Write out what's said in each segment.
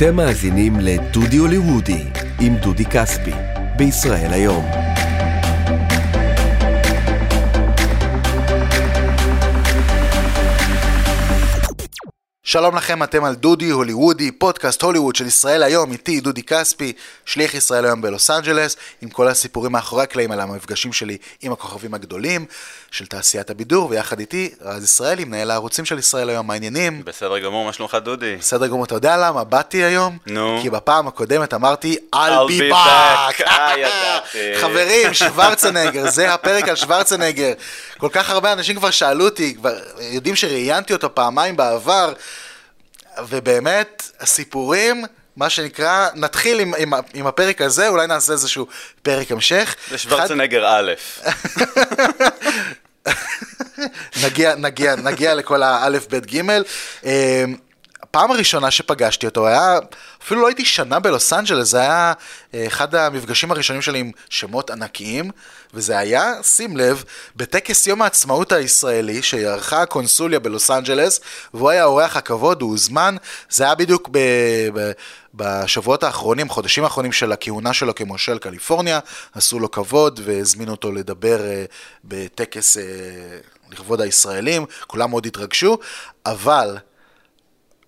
אתם מאזינים לדודי הוליוודי עם דודי כספי, בישראל היום. שלום לכם, אתם על דודי הוליוודי, פודקאסט הוליווד של ישראל היום, איתי דודי כספי, שליח ישראל היום בלוס אנג'לס, עם כל הסיפורים מאחורי הקלעים על המפגשים שלי עם הכוכבים הגדולים של תעשיית הבידור, ויחד איתי רז ישראלי, מנהל הערוצים של ישראל היום, מה העניינים? בסדר גמור, מה שלומך דודי? בסדר גמור, אתה יודע למה? באתי היום? נו. כי בפעם הקודמת אמרתי, I'll I'll be back. back. אה, ידעתי. חברים, שוורצנגר, זה הפרק על שוורצנגר. כל כך הרבה אנשים כבר שאלו אותי, כבר יודעים שראיינתי אותו פעמיים בעבר, ובאמת, הסיפורים... מה שנקרא, נתחיל עם, עם, עם הפרק הזה, אולי נעשה איזשהו פרק המשך. זה שוורצנגר א'. נגיע, נגיע, נגיע לכל האלף, בית, גימל. אה, הפעם הראשונה שפגשתי אותו היה, אפילו לא הייתי שנה בלוס אנג'לס, זה היה אה, אחד המפגשים הראשונים שלי עם שמות ענקיים, וזה היה, שים לב, בטקס יום העצמאות הישראלי, שערכה הקונסוליה בלוס אנג'לס, והוא היה אורח הכבוד, הוא הוזמן, זה היה בדיוק ב... ב בשבועות האחרונים, חודשים האחרונים של הכהונה שלו כמושל קליפורניה, עשו לו כבוד והזמינו אותו לדבר אה, בטקס אה, לכבוד הישראלים, כולם מאוד התרגשו, אבל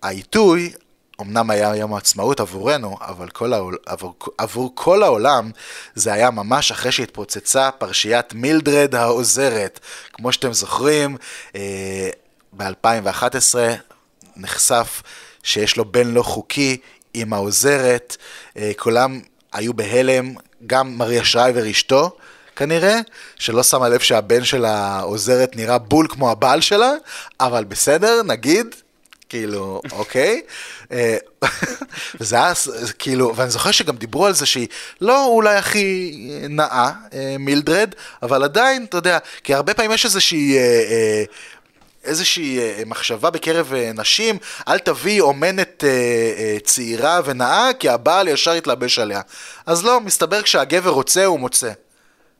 העיתוי, אמנם היה יום העצמאות עבורנו, אבל כל העול, עבור, עבור כל העולם זה היה ממש אחרי שהתפוצצה פרשיית מילדרד העוזרת. כמו שאתם זוכרים, אה, ב-2011 נחשף שיש לו בן לא חוקי עם העוזרת, אה, כולם היו בהלם, גם מריה שרייבר אשתו. כנראה, שלא שמה לב שהבן של העוזרת נראה בול כמו הבעל שלה, אבל בסדר, נגיד, כאילו, אוקיי. אה, וזה היה, כאילו, ואני זוכר שגם דיברו על זה שהיא לא אולי הכי נאה, אה, מילדרד, אבל עדיין, אתה יודע, כי הרבה פעמים יש איזושהי... אה, איזושהי מחשבה בקרב נשים, אל תביאי אומנת אה, אה, צעירה ונאה, כי הבעל ישר יתלבש עליה. אז לא, מסתבר כשהגבר רוצה, הוא מוצא.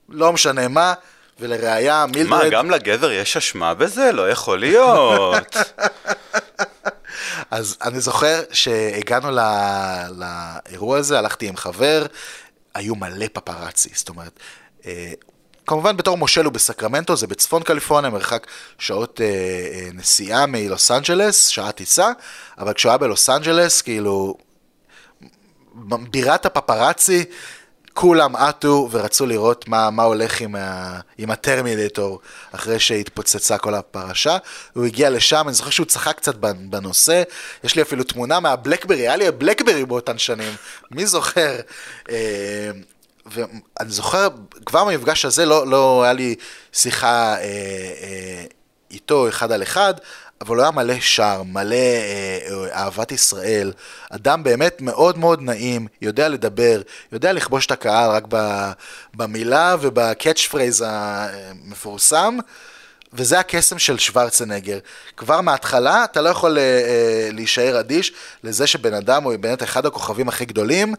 לא משנה מה, ולראיה, מילדרד... מה, גם לגבר יש אשמה בזה? לא יכול להיות. אז אני זוכר שהגענו ל... לאירוע הזה, הלכתי עם חבר, היו מלא פפראצי, זאת אומרת, אה, כמובן בתור מושל הוא בסקרמנטו, זה בצפון קליפורניה, מרחק שעות אה, אה, נסיעה מלוס אנג'לס, שעה טיסה, אבל כשהוא היה בלוס אנג'לס, כאילו, בירת הפפראצי, כולם עטו ורצו לראות מה, מה הולך עם, ה, עם הטרמינטור אחרי שהתפוצצה כל הפרשה. הוא הגיע לשם, אני זוכר שהוא צחק קצת בנושא, יש לי אפילו תמונה מהבלקברי, היה לי בלקברי באותן שנים, מי זוכר? אה, ואני זוכר, כבר במפגש הזה לא, לא היה לי שיחה אה, אה, איתו אחד על אחד, אבל הוא היה מלא שארם, מלא אה, אהבת ישראל, אדם באמת מאוד מאוד נעים, יודע לדבר, יודע לכבוש את הקהל רק במילה וב catchphrase המפורסם. וזה הקסם של שוורצנגר. כבר מההתחלה אתה לא יכול אה, אה, להישאר אדיש לזה שבן אדם הוא באמת אחד הכוכבים הכי גדולים,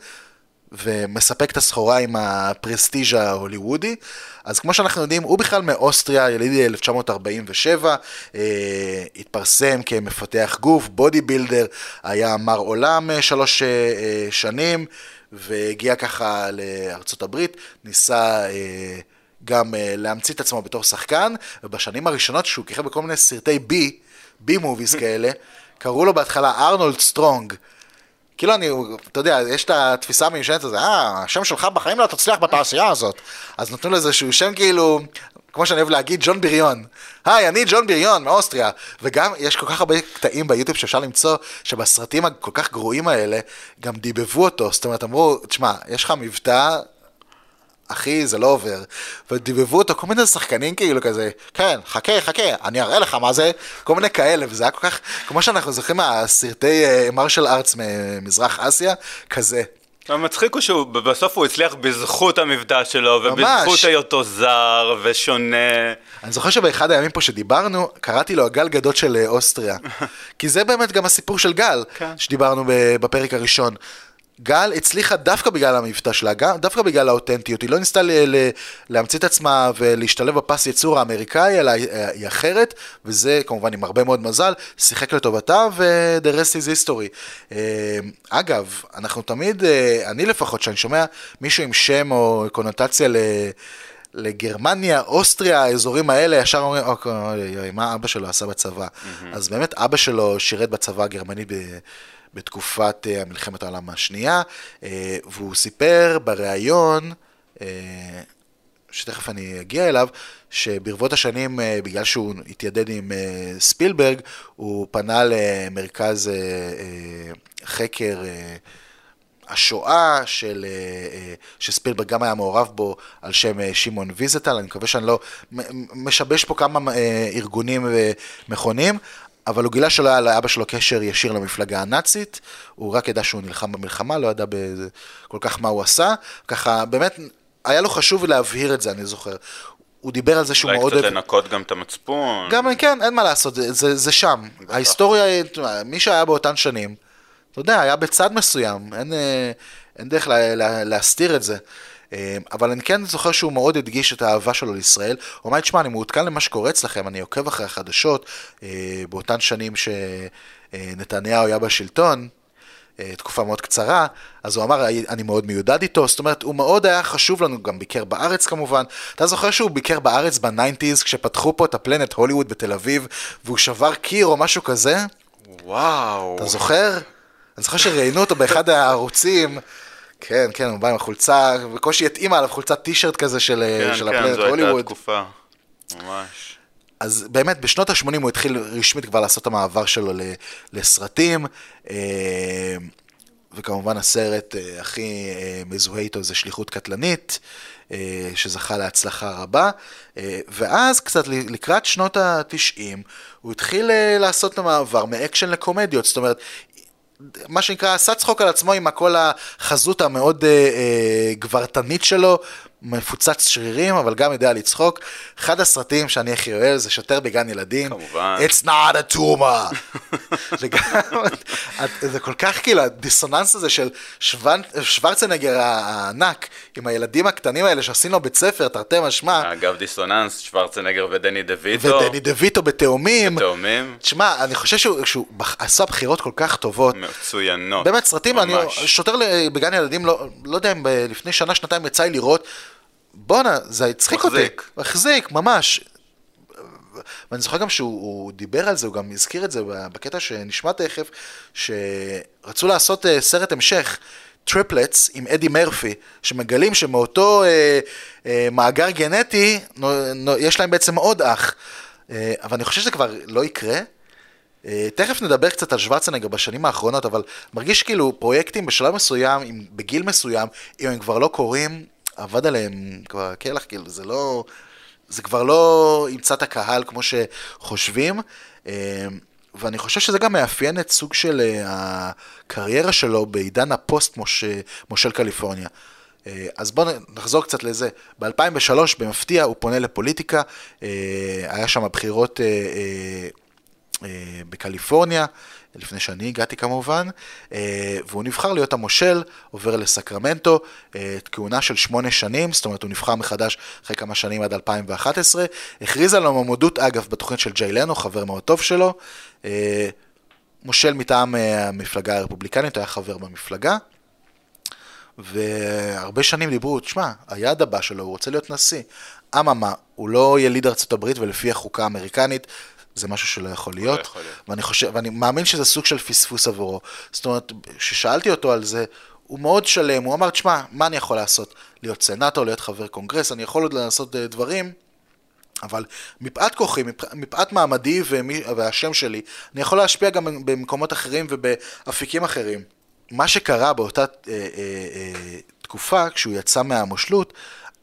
ומספק את הסחורה עם הפרסטיג' ההוליוודי. אז כמו שאנחנו יודעים, הוא בכלל מאוסטריה, יליד 1947, אה, התפרסם כמפתח גוף, בודי בילדר, היה מר עולם אה, שלוש אה, אה, שנים, והגיע ככה לארצות הברית, ניסה... אה, גם uh, להמציא את עצמו בתור שחקן, ובשנים הראשונות שהוא כיכב בכל מיני סרטי בי, B movies כאלה, קראו לו בהתחלה ארנולד סטרונג, כאילו אני, אתה יודע, יש את התפיסה המיושנת הזאת, אה, השם שלך בחיים לא תצליח בתעשייה הזאת. אז נתנו לו איזשהו שם כאילו, כמו שאני אוהב להגיד, ג'ון בריון. היי, אני ג'ון בריון מאוסטריה. וגם יש כל כך הרבה קטעים ביוטיוב שאפשר למצוא, שבסרטים הכל כך גרועים האלה, גם דיבבו אותו. זאת אומרת, אמרו, תשמע, יש לך מבטא אחי, זה לא עובר. ודיבבו אותו כל מיני שחקנים כאילו כזה, כן, חכה, חכה, אני אראה לך מה זה, כל מיני כאלה, וזה היה כל כך, כמו שאנחנו זוכרים מהסרטי מרשל ארץ ממזרח אסיה, כזה. המצחיק הוא שבסוף הוא הצליח בזכות המבטא שלו, ובזכות היותו זר ושונה. אני זוכר שבאחד הימים פה שדיברנו, קראתי לו הגל גדות של אוסטריה. כי זה באמת גם הסיפור של גל, כן. שדיברנו בפרק הראשון. גל הצליחה דווקא בגלל המבטא שלה, דווקא בגלל האותנטיות, היא לא ניסתה ל- ל- להמציא את עצמה ולהשתלב בפס ייצור האמריקאי, אלא היא אחרת, וזה כמובן עם הרבה מאוד מזל, שיחק לטובתה, ו-the rest is history. אה, אגב, אנחנו תמיד, אה, אני לפחות, כשאני שומע מישהו עם שם או קונוטציה ל... לגרמניה, אוסטריה, האזורים האלה, ישר אומרים, אוקיי, מה אבא שלו עשה בצבא? Mm-hmm. אז באמת אבא שלו שירת בצבא הגרמני ב... בתקופת uh, מלחמת העולם השנייה, uh, והוא סיפר בריאיון, uh, שתכף אני אגיע אליו, שברבות השנים, בגלל שהוא התיידד עם ספילברג, הוא פנה למרכז חקר השואה של, שספילברג גם היה מעורב בו על שם שמעון ויזטל, אני מקווה שאני לא משבש פה כמה ארגונים ומכונים, אבל הוא גילה שלא היה לאבא שלו קשר ישיר למפלגה הנאצית, הוא רק ידע שהוא נלחם במלחמה, לא ידע כל כך מה הוא עשה, ככה באמת היה לו חשוב להבהיר את זה, אני זוכר. הוא דיבר על זה שהוא מאוד... אולי קצת לנקות גם את המצפון. גם, כן, אין מה לעשות, זה, זה, זה שם. ההיסטוריה, מי שהיה באותן שנים, אתה יודע, היה בצד מסוים, אין, אה, אין דרך לה, לה, להסתיר את זה. אה, אבל אני כן זוכר שהוא מאוד הדגיש את האהבה שלו לישראל. הוא אמר, תשמע, אני מעודכן למה שקורה אצלכם, אני עוקב אחרי החדשות אה, באותן שנים שנתניהו היה בשלטון. תקופה מאוד קצרה, אז הוא אמר, אני מאוד מיודד איתו, זאת אומרת, הוא מאוד היה חשוב לנו, גם ביקר בארץ כמובן. אתה זוכר שהוא ביקר בארץ ב nineties, כשפתחו פה את הפלנט הוליווד בתל אביב, והוא שבר קיר או משהו כזה? וואו. אתה זוכר? אני זוכר שראיינו אותו באחד הערוצים. כן, כן, הוא בא עם החולצה, בקושי התאימה עליו חולצת טישרט כזה של, כן, של כן, הפלנט הוליווד. כן, זו הייתה תקופה, ממש. אז באמת, בשנות ה-80 הוא התחיל רשמית כבר לעשות את המעבר שלו לסרטים, אה, וכמובן הסרט אה, הכי אה, מזוהה איתו זה שליחות קטלנית, שזכה להצלחה רבה, ואז קצת לקראת שנות ה-90 הוא התחיל לעשות את המעבר מאקשן לקומדיות, זאת אומרת, מה שנקרא, עשה צחוק על עצמו עם כל החזות המאוד אה, אה, גברתנית שלו, מפוצץ שרירים, אבל גם יודע לצחוק. אחד הסרטים שאני הכי אוהב זה שוטר בגן ילדים. כמובן. It's not a tumor. זה כל כך כאילו, הדיסוננס הזה של שוורצנגר הענק, עם הילדים הקטנים האלה שעושים לו בית ספר, תרתי משמע. אגב, דיסוננס, שוורצנגר ודני דויטו. ודני דויטו בתאומים. בתאומים. תשמע, אני חושב שהוא, שהוא עשה בחירות כל כך טובות. מצוינות. באמת, סרטים, ממש. אני, שוטר בגן ילדים, לא, לא יודע אם לפני שנה, שנתיים יצא לי לראות. בואנה, זה הצחיק אותי. מחזיק. מחזיק, ממש. ואני זוכר גם שהוא דיבר על זה, הוא גם הזכיר את זה בקטע שנשמע תכף, שרצו לעשות אה, סרט המשך, Triplets עם אדי מרפי, שמגלים שמאותו אה, אה, מאגר גנטי, נו, נו, יש להם בעצם עוד אח. אה, אבל אני חושב שזה כבר לא יקרה. אה, תכף נדבר קצת על שוורצנגר בשנים האחרונות, אבל מרגיש כאילו פרויקטים בשלב מסוים, בגיל מסוים, אם הם כבר לא קורים, עבד עליהם כבר קלח, כאילו, זה לא... זה כבר לא ימצא את הקהל כמו שחושבים, אה, ואני חושב שזה גם מאפיין את סוג של אה, הקריירה שלו בעידן הפוסט מושל קליפורניה. אה, אז בואו נחזור קצת לזה. ב-2003, במפתיע, הוא פונה לפוליטיקה, היה שם בחירות בקליפורניה, לפני שאני הגעתי כמובן, אה, והוא נבחר להיות המושל, עובר לסקרמנטו, אה, כהונה של שמונה שנים, זאת אומרת הוא נבחר מחדש אחרי כמה שנים עד 2011, הכריז על המועמדות אגב בתוכנית של ג'יי לנו, חבר מאוד טוב שלו, אה, מושל מטעם המפלגה הרפובליקנית, היה חבר במפלגה. והרבה שנים דיברו, תשמע, היעד הבא שלו, הוא רוצה להיות נשיא. אממה, הוא לא יליד ארצות הברית ולפי החוקה האמריקנית, זה משהו שלא יכול להיות. לא יכול להיות. ואני, חושב, ואני מאמין שזה סוג של פספוס עבורו. זאת אומרת, כששאלתי אותו על זה, הוא מאוד שלם, הוא אמר, תשמע, מה אני יכול לעשות? להיות סנאטור, להיות חבר קונגרס, אני יכול עוד לעשות אה, דברים, אבל מפאת כוחי, מפאת מעמדי ומי, והשם שלי, אני יכול להשפיע גם במקומות אחרים ובאפיקים אחרים. מה שקרה באותה אה, אה, אה, תקופה, כשהוא יצא מהמושלות,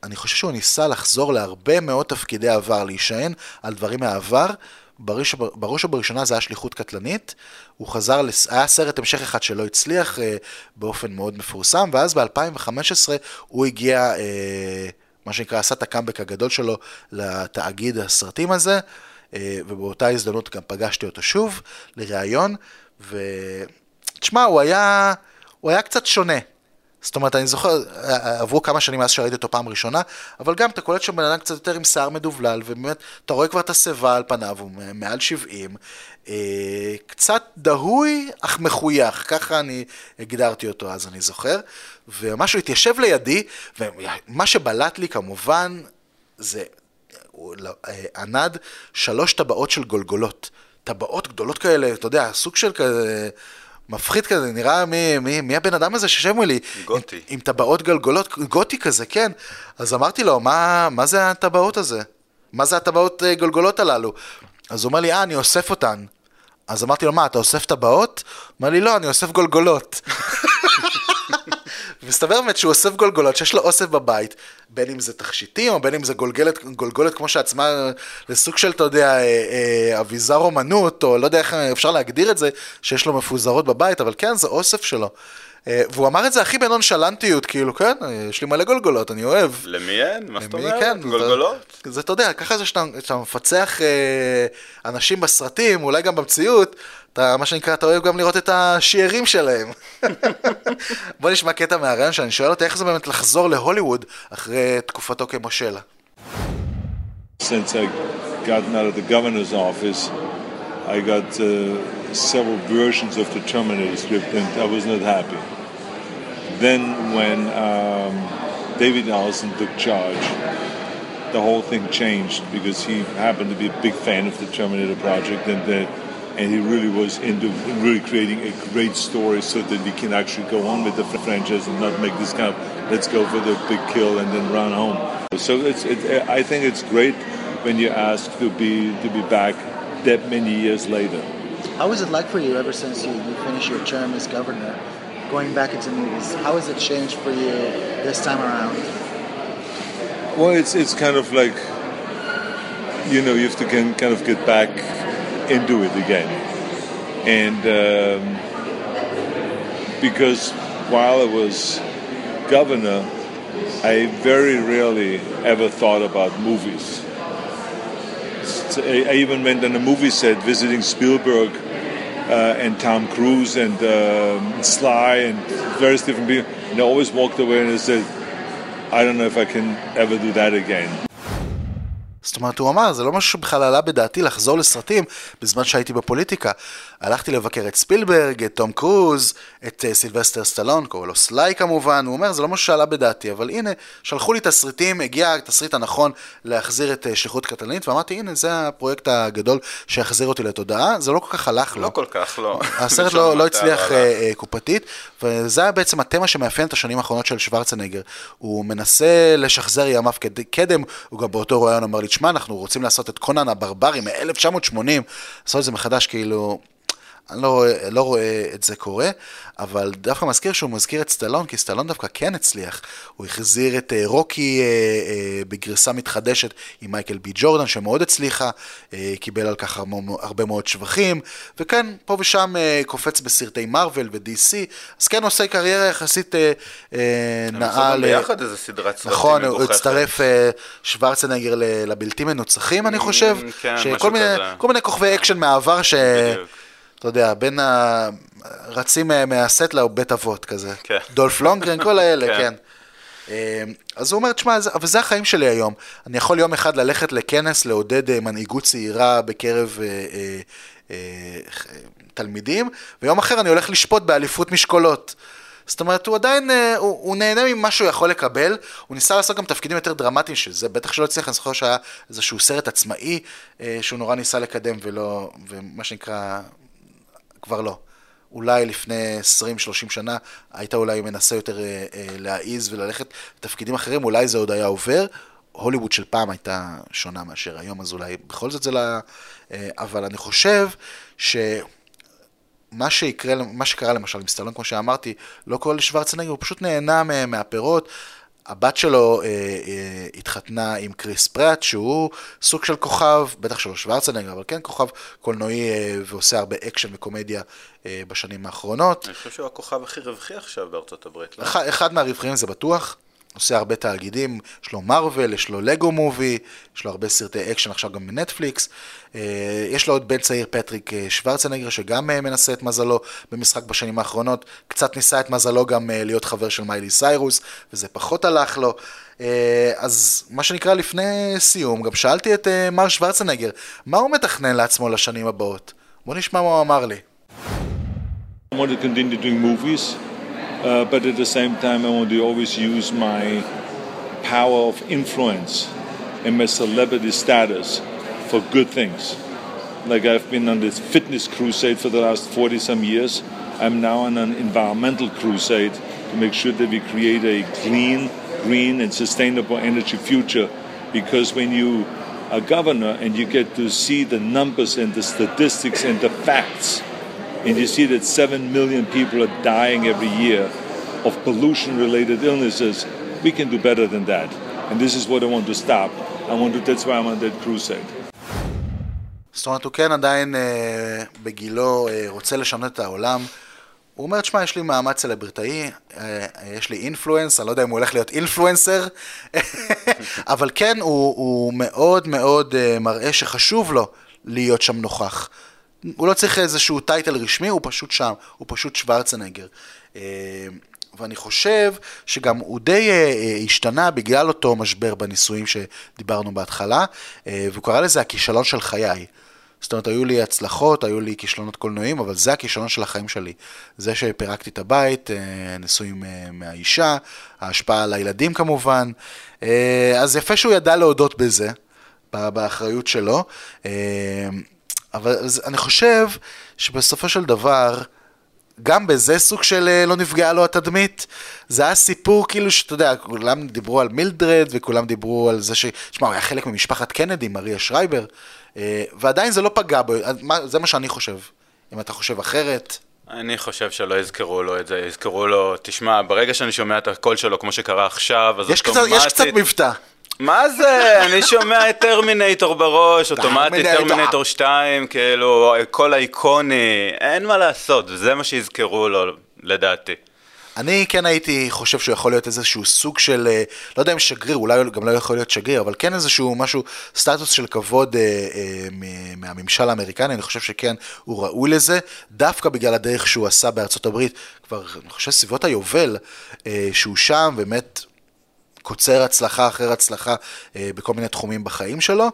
אני חושב שהוא ניסה לחזור להרבה מאוד תפקידי עבר, להישען על דברים מהעבר, בראש, בראש ובראשונה זה היה שליחות קטלנית, הוא חזר, היה סרט המשך אחד שלא הצליח אה, באופן מאוד מפורסם, ואז ב-2015 הוא הגיע, אה, מה שנקרא, עשה את הקאמבק הגדול שלו לתאגיד הסרטים הזה, אה, ובאותה הזדמנות גם פגשתי אותו שוב לראיון, ותשמע, הוא היה... הוא היה קצת שונה. זאת אומרת, אני זוכר, עברו כמה שנים מאז שראיתי אותו פעם ראשונה, אבל גם אתה קולט שם בן אדם קצת יותר עם שיער מדובלל, ובאמת, אתה רואה כבר את השיבה על פניו, הוא מעל 70, אה, קצת דהוי, אך מחוייך, ככה אני הגדרתי אותו אז, אני זוכר, ומשהו התיישב לידי, ומה שבלט לי כמובן, זה, אה, ענד שלוש טבעות של גולגולות. טבעות גדולות כאלה, אתה יודע, סוג של כזה... מפחיד כזה, נראה מי, מי, מי הבן אדם הזה שיושב מולי. גותי. עם, עם טבעות גלגולות, גותי כזה, כן. אז אמרתי לו, מה, מה זה הטבעות הזה? מה זה הטבעות אה, גלגולות הללו? אז הוא אומר לי, אה, אני אוסף אותן. אז אמרתי לו, מה, אתה אוסף טבעות? הוא אומר לי, לא, אני אוסף גולגולות. ומסתבר באמת שהוא אוסף גולגולות, שיש לו אוסף בבית, בין אם זה תכשיטים, או בין אם זה גולגלת, גולגולת כמו שעצמה, לסוג של, אתה יודע, אה, אה, אביזר אומנות, או לא יודע איך אפשר להגדיר את זה, שיש לו מפוזרות בבית, אבל כן, זה אוסף שלו. אה, והוא אמר את זה הכי בנונשלנטיות, כאילו, כן, יש לי מלא גולגולות, אני אוהב. למי אין? מה זאת אומרת? כן, גולגולות? זה, אתה יודע, ככה זה שאתה מפצח אנשים בסרטים, אולי גם במציאות, אתה, מה שנקרא, אתה אוהב גם לראות את השיערים שלהם. בוא נשמע קטע מהרעיון שאני שואל אותי איך זה באמת לחזור להוליווד אחרי תקופתו כמושל. Since I gotten out of the governor's office, I got uh, several versions of the Terminator script and I was not happy. Then when um, David Allison took charge, the whole thing changed because he happened to be a big fan of the Terminator project and the and he really was into really creating a great story so that we can actually go on with the franchise and not make this kind of let's go for the big kill and then run home. So it's, it, I think it's great when you ask to be to be back that many years later. How was it like for you ever since you, you finished your term as governor, going back into movies? How has it changed for you this time around? Well, it's it's kind of like you know you have to kind of get back into it again. And um, because while I was governor, I very rarely ever thought about movies. I even went on a movie set visiting Spielberg uh, and Tom Cruise and um, Sly and various different people, and I always walked away and I said, I don't know if I can ever do that again. זאת אומרת, הוא אמר, זה לא משהו שבכלל עלה בדעתי לחזור לסרטים בזמן שהייתי בפוליטיקה. הלכתי לבקר את ספילברג, את תום קרוז, את אה, סילבסטר סטלון, קוראים לו סליי כמובן, הוא אומר, זה לא משהו שעלה בדעתי, אבל הנה, שלחו לי תסריטים, הגיע התסריט הנכון להחזיר את אה, שליחות קטלנית, ואמרתי, הנה, זה הפרויקט הגדול שיחזיר אותי לתודעה, זה לא כל כך הלך לו. לא כל כך, לא. הסרט לא, לא הצליח אה, אה, קופתית, וזה היה בעצם התמה שמאפיין את השנים האחרונות של שוורצנגר. הוא מנסה לשחזר ימיו קדם, הוא גם באותו רעיון אמר לי, תשמע, אנחנו רוצים לעשות את קונן הברברי מ-1980, לעשות את זה מחדש, כאילו, אני לא, לא רואה את זה קורה, אבל דווקא מזכיר שהוא מזכיר את סטלון, כי סטלון דווקא כן הצליח. הוא החזיר את uh, רוקי uh, uh, בגרסה מתחדשת עם מייקל בי ג'ורדן, שמאוד הצליחה, uh, קיבל על כך הרבה מאוד שבחים, וכן, פה ושם אה, קופץ בסרטי מארוול ו-DC, אז כן עושה קריירה יחסית אה, אה, נאה. הם ביחד איזה סדרת סרטים נכון, הוא הצטרף אה, שוורצנגר לבלתי מנוצחים, אני חושב. כן, משהו כזה. כל מיני כוכבי אקשן מהעבר ש... בדיוק. אתה יודע, בין הרצים מהסט לבית אבות כזה. כן. דולף לונגרן, כל האלה, כן. כן. אז הוא אומר, תשמע, אבל זה החיים שלי היום. אני יכול יום אחד ללכת לכנס, לעודד אה, מנהיגות צעירה בקרב אה, אה, אה, תלמידים, ויום אחר אני הולך לשפוט באליפות משקולות. זאת אומרת, הוא עדיין, אה, הוא, הוא נהנה ממה שהוא יכול לקבל, הוא ניסה לעשות גם תפקידים יותר דרמטיים, שזה בטח שלא הצליח, אני זוכר שהיה איזשהו סרט עצמאי אה, שהוא נורא ניסה לקדם ולא, ומה שנקרא, כבר לא. אולי לפני 20-30 שנה היית אולי מנסה יותר אה, אה, להעיז וללכת לתפקידים אחרים, אולי זה עוד היה עובר. הוליווד של פעם הייתה שונה מאשר היום, אז אולי בכל זאת זה לא... אה, אבל אני חושב שמה שיקרה, מה שקרה למשל עם סטלון, כמו שאמרתי, לא כל שוורצנגר, הוא פשוט נהנה מהפירות. הבת שלו אה, אה, התחתנה עם קריס פרט, שהוא סוג של כוכב, בטח שלא שוורצנגר, אבל כן כוכב קולנועי אה, ועושה הרבה אקשן וקומדיה אה, בשנים האחרונות. אני חושב שהוא הכוכב הכי רווחי עכשיו בארצות הברית, לא? אחד, אחד מהרווחים זה בטוח. עושה הרבה תאגידים, יש לו מארוול, יש לו Lego Movie, יש לו הרבה סרטי אקשן עכשיו גם בנטפליקס. אה, יש לו עוד בן צעיר פטריק אה, שוורצנגר שגם אה, מנסה את מזלו במשחק בשנים האחרונות, קצת ניסה את מזלו גם להיות חבר של מיילי סיירוס, וזה פחות הלך לו. אז מה שנקרא לפני סיום, גם שאלתי את מר שוורצנגר, מה הוא מתכנן לעצמו לשנים הבאות? בוא נשמע מה הוא אמר לי. I want to continue doing movies, uh, but at the same time, I want to always use my power of influence and my celebrity status for good things. Like I've been on this fitness crusade for the last 40 some years. I'm now on an environmental crusade to make sure that we create a clean, green, and sustainable energy future. Because when you are governor and you get to see the numbers and the statistics and the facts, and you see that 7 million people are dying every year of pollution related illnesses, we can do better than that. And this is what I want to stop. I want to, that's why I'm on that crusade. זאת אומרת, הוא כן עדיין אה, בגילו אה, רוצה לשנות את העולם. הוא אומר, תשמע, יש לי מעמד סלבריטאי, אה, יש לי אינפלואנס, אני לא יודע אם הוא הולך להיות אינפלואנסר, אבל כן, הוא, הוא מאוד מאוד אה, מראה שחשוב לו להיות שם נוכח. הוא לא צריך איזשהו טייטל רשמי, הוא פשוט שם, הוא פשוט שוורצנגר. אה, ואני חושב שגם הוא די אה, אה, השתנה בגלל אותו משבר בנישואים שדיברנו בהתחלה, והוא קרא לזה הכישלון של חיי. זאת אומרת, היו לי הצלחות, היו לי כישלונות קולנועיים, אבל זה הכישלון של החיים שלי. זה שפירקתי את הבית, נישואים מהאישה, ההשפעה על הילדים כמובן. אז יפה שהוא ידע להודות בזה, באחריות שלו. אבל אני חושב שבסופו של דבר, גם בזה סוג של אה, לא נפגעה לו התדמית. זה היה סיפור כאילו שאתה יודע, כולם דיברו על מילדרד וכולם דיברו על זה ש... שמע, הוא היה חלק ממשפחת קנדי, מריה שרייבר, אה, ועדיין זה לא פגע בו, זה מה שאני חושב. אם אתה חושב אחרת. אני חושב שלא יזכרו לו את זה, יזכרו לו, תשמע, ברגע שאני שומע את הקול שלו כמו שקרה עכשיו, אז יש אוטומטית... קצת, יש קצת מבטא. מה זה? אני שומע את טרמינטור בראש, אוטומטית טרמינטור 2, כאילו, כל האיקוני, אין מה לעשות, זה מה שיזכרו לו, לדעתי. אני כן הייתי חושב שהוא יכול להיות איזשהו סוג של, אה, לא יודע אם שגריר, אולי גם לא יכול להיות שגריר, אבל כן איזשהו משהו, סטטוס של כבוד אה, אה, מהממשל האמריקני, אני חושב שכן, הוא ראוי לזה, דווקא בגלל הדרך שהוא עשה בארצות הברית, כבר, אני חושב, סביבות היובל, אה, שהוא שם, באמת קוצר הצלחה אחר הצלחה אה, בכל מיני תחומים בחיים שלו.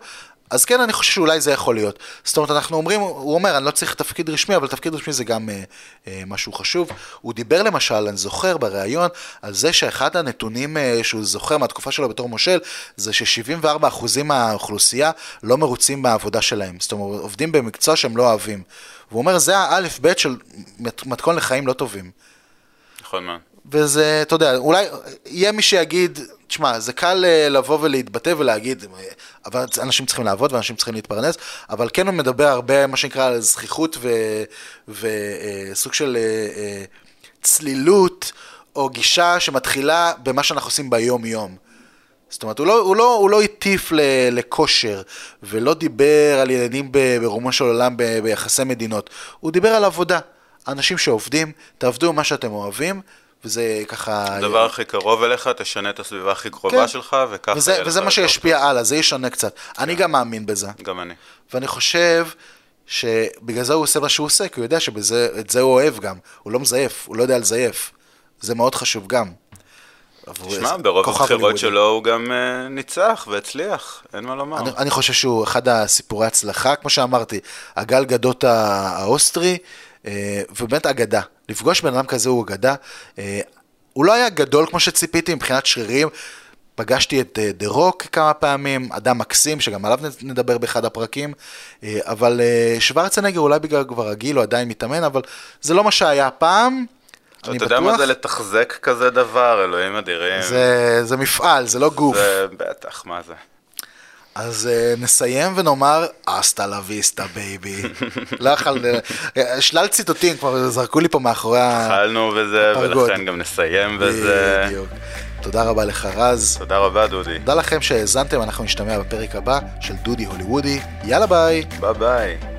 אז כן, אני חושב שאולי זה יכול להיות. זאת אומרת, אנחנו אומרים, הוא אומר, אני לא צריך תפקיד רשמי, אבל תפקיד רשמי זה גם אה, אה, משהו חשוב. הוא דיבר למשל, אני זוכר בריאיון, על זה שאחד הנתונים אה, שהוא זוכר מהתקופה שלו בתור מושל, זה ש-74% מהאוכלוסייה לא מרוצים מהעבודה שלהם. זאת אומרת, עובדים במקצוע שהם לא אוהבים. והוא אומר, זה האלף-בית של מתכון לחיים לא טובים. נכון מאוד. וזה, אתה יודע, אולי יהיה מי שיגיד, תשמע, זה קל אה, לבוא ולהתבטא ולהגיד, אבל אנשים צריכים לעבוד ואנשים צריכים להתפרנס, אבל כן הוא מדבר הרבה, מה שנקרא, על זכיחות וסוג אה, של אה, צלילות, או גישה שמתחילה במה שאנחנו עושים ביום-יום. זאת אומרת, הוא לא, הוא לא, הוא לא הטיף לכושר, ולא דיבר על עניינים ברומו של עולם ביחסי מדינות, הוא דיבר על עבודה. אנשים שעובדים, תעבדו מה שאתם אוהבים, וזה ככה... הדבר הכי קרוב אליך, תשנה את הסביבה הכי קרובה כן. שלך, וככה... וזה, וזה מה שישפיע הלאה, זה ישנה קצת. כן. אני גם מאמין בזה. גם אני. ואני חושב שבגלל זה הוא עושה מה שהוא עושה, כי הוא יודע שאת זה הוא אוהב גם. הוא לא מזייף, הוא לא יודע לזייף. זה מאוד חשוב גם. תשמע, ברוב הבחירות שלו הוא גם אה, ניצח והצליח, אין מה לומר. אני, אני חושב שהוא אחד הסיפורי הצלחה, כמו שאמרתי, הגל גדות האוסטרי, אה, ובאמת אגדה. לפגוש בן אדם כזה הוא אגדה. אה, הוא לא היה גדול כמו שציפיתי מבחינת שרירים. פגשתי את The אה, רוק כמה פעמים, אדם מקסים, שגם עליו נדבר באחד הפרקים, אבל שוורצנגר אולי בגלל כבר רגיל, הוא עדיין מתאמן, אבל זה לא מה שהיה פעם. אתה יודע מה זה לתחזק כזה דבר, אלוהים אדירים. זה, זה מפעל, זה לא גוף. זה בטח, מה זה. אז אה, נסיים ונאמר, hasta la vista baby. לא יכול... אה, שלל ציטוטים כבר זרקו לי פה מאחורי הפרגוד. התחלנו בזה, ולכן גם נסיים בזה. בדיוק. תודה רבה לך רז. תודה רבה דודי. תודה לכם שהאזנתם, אנחנו נשתמע בפרק הבא של דודי הוליוודי. יאללה ביי. ביי ביי.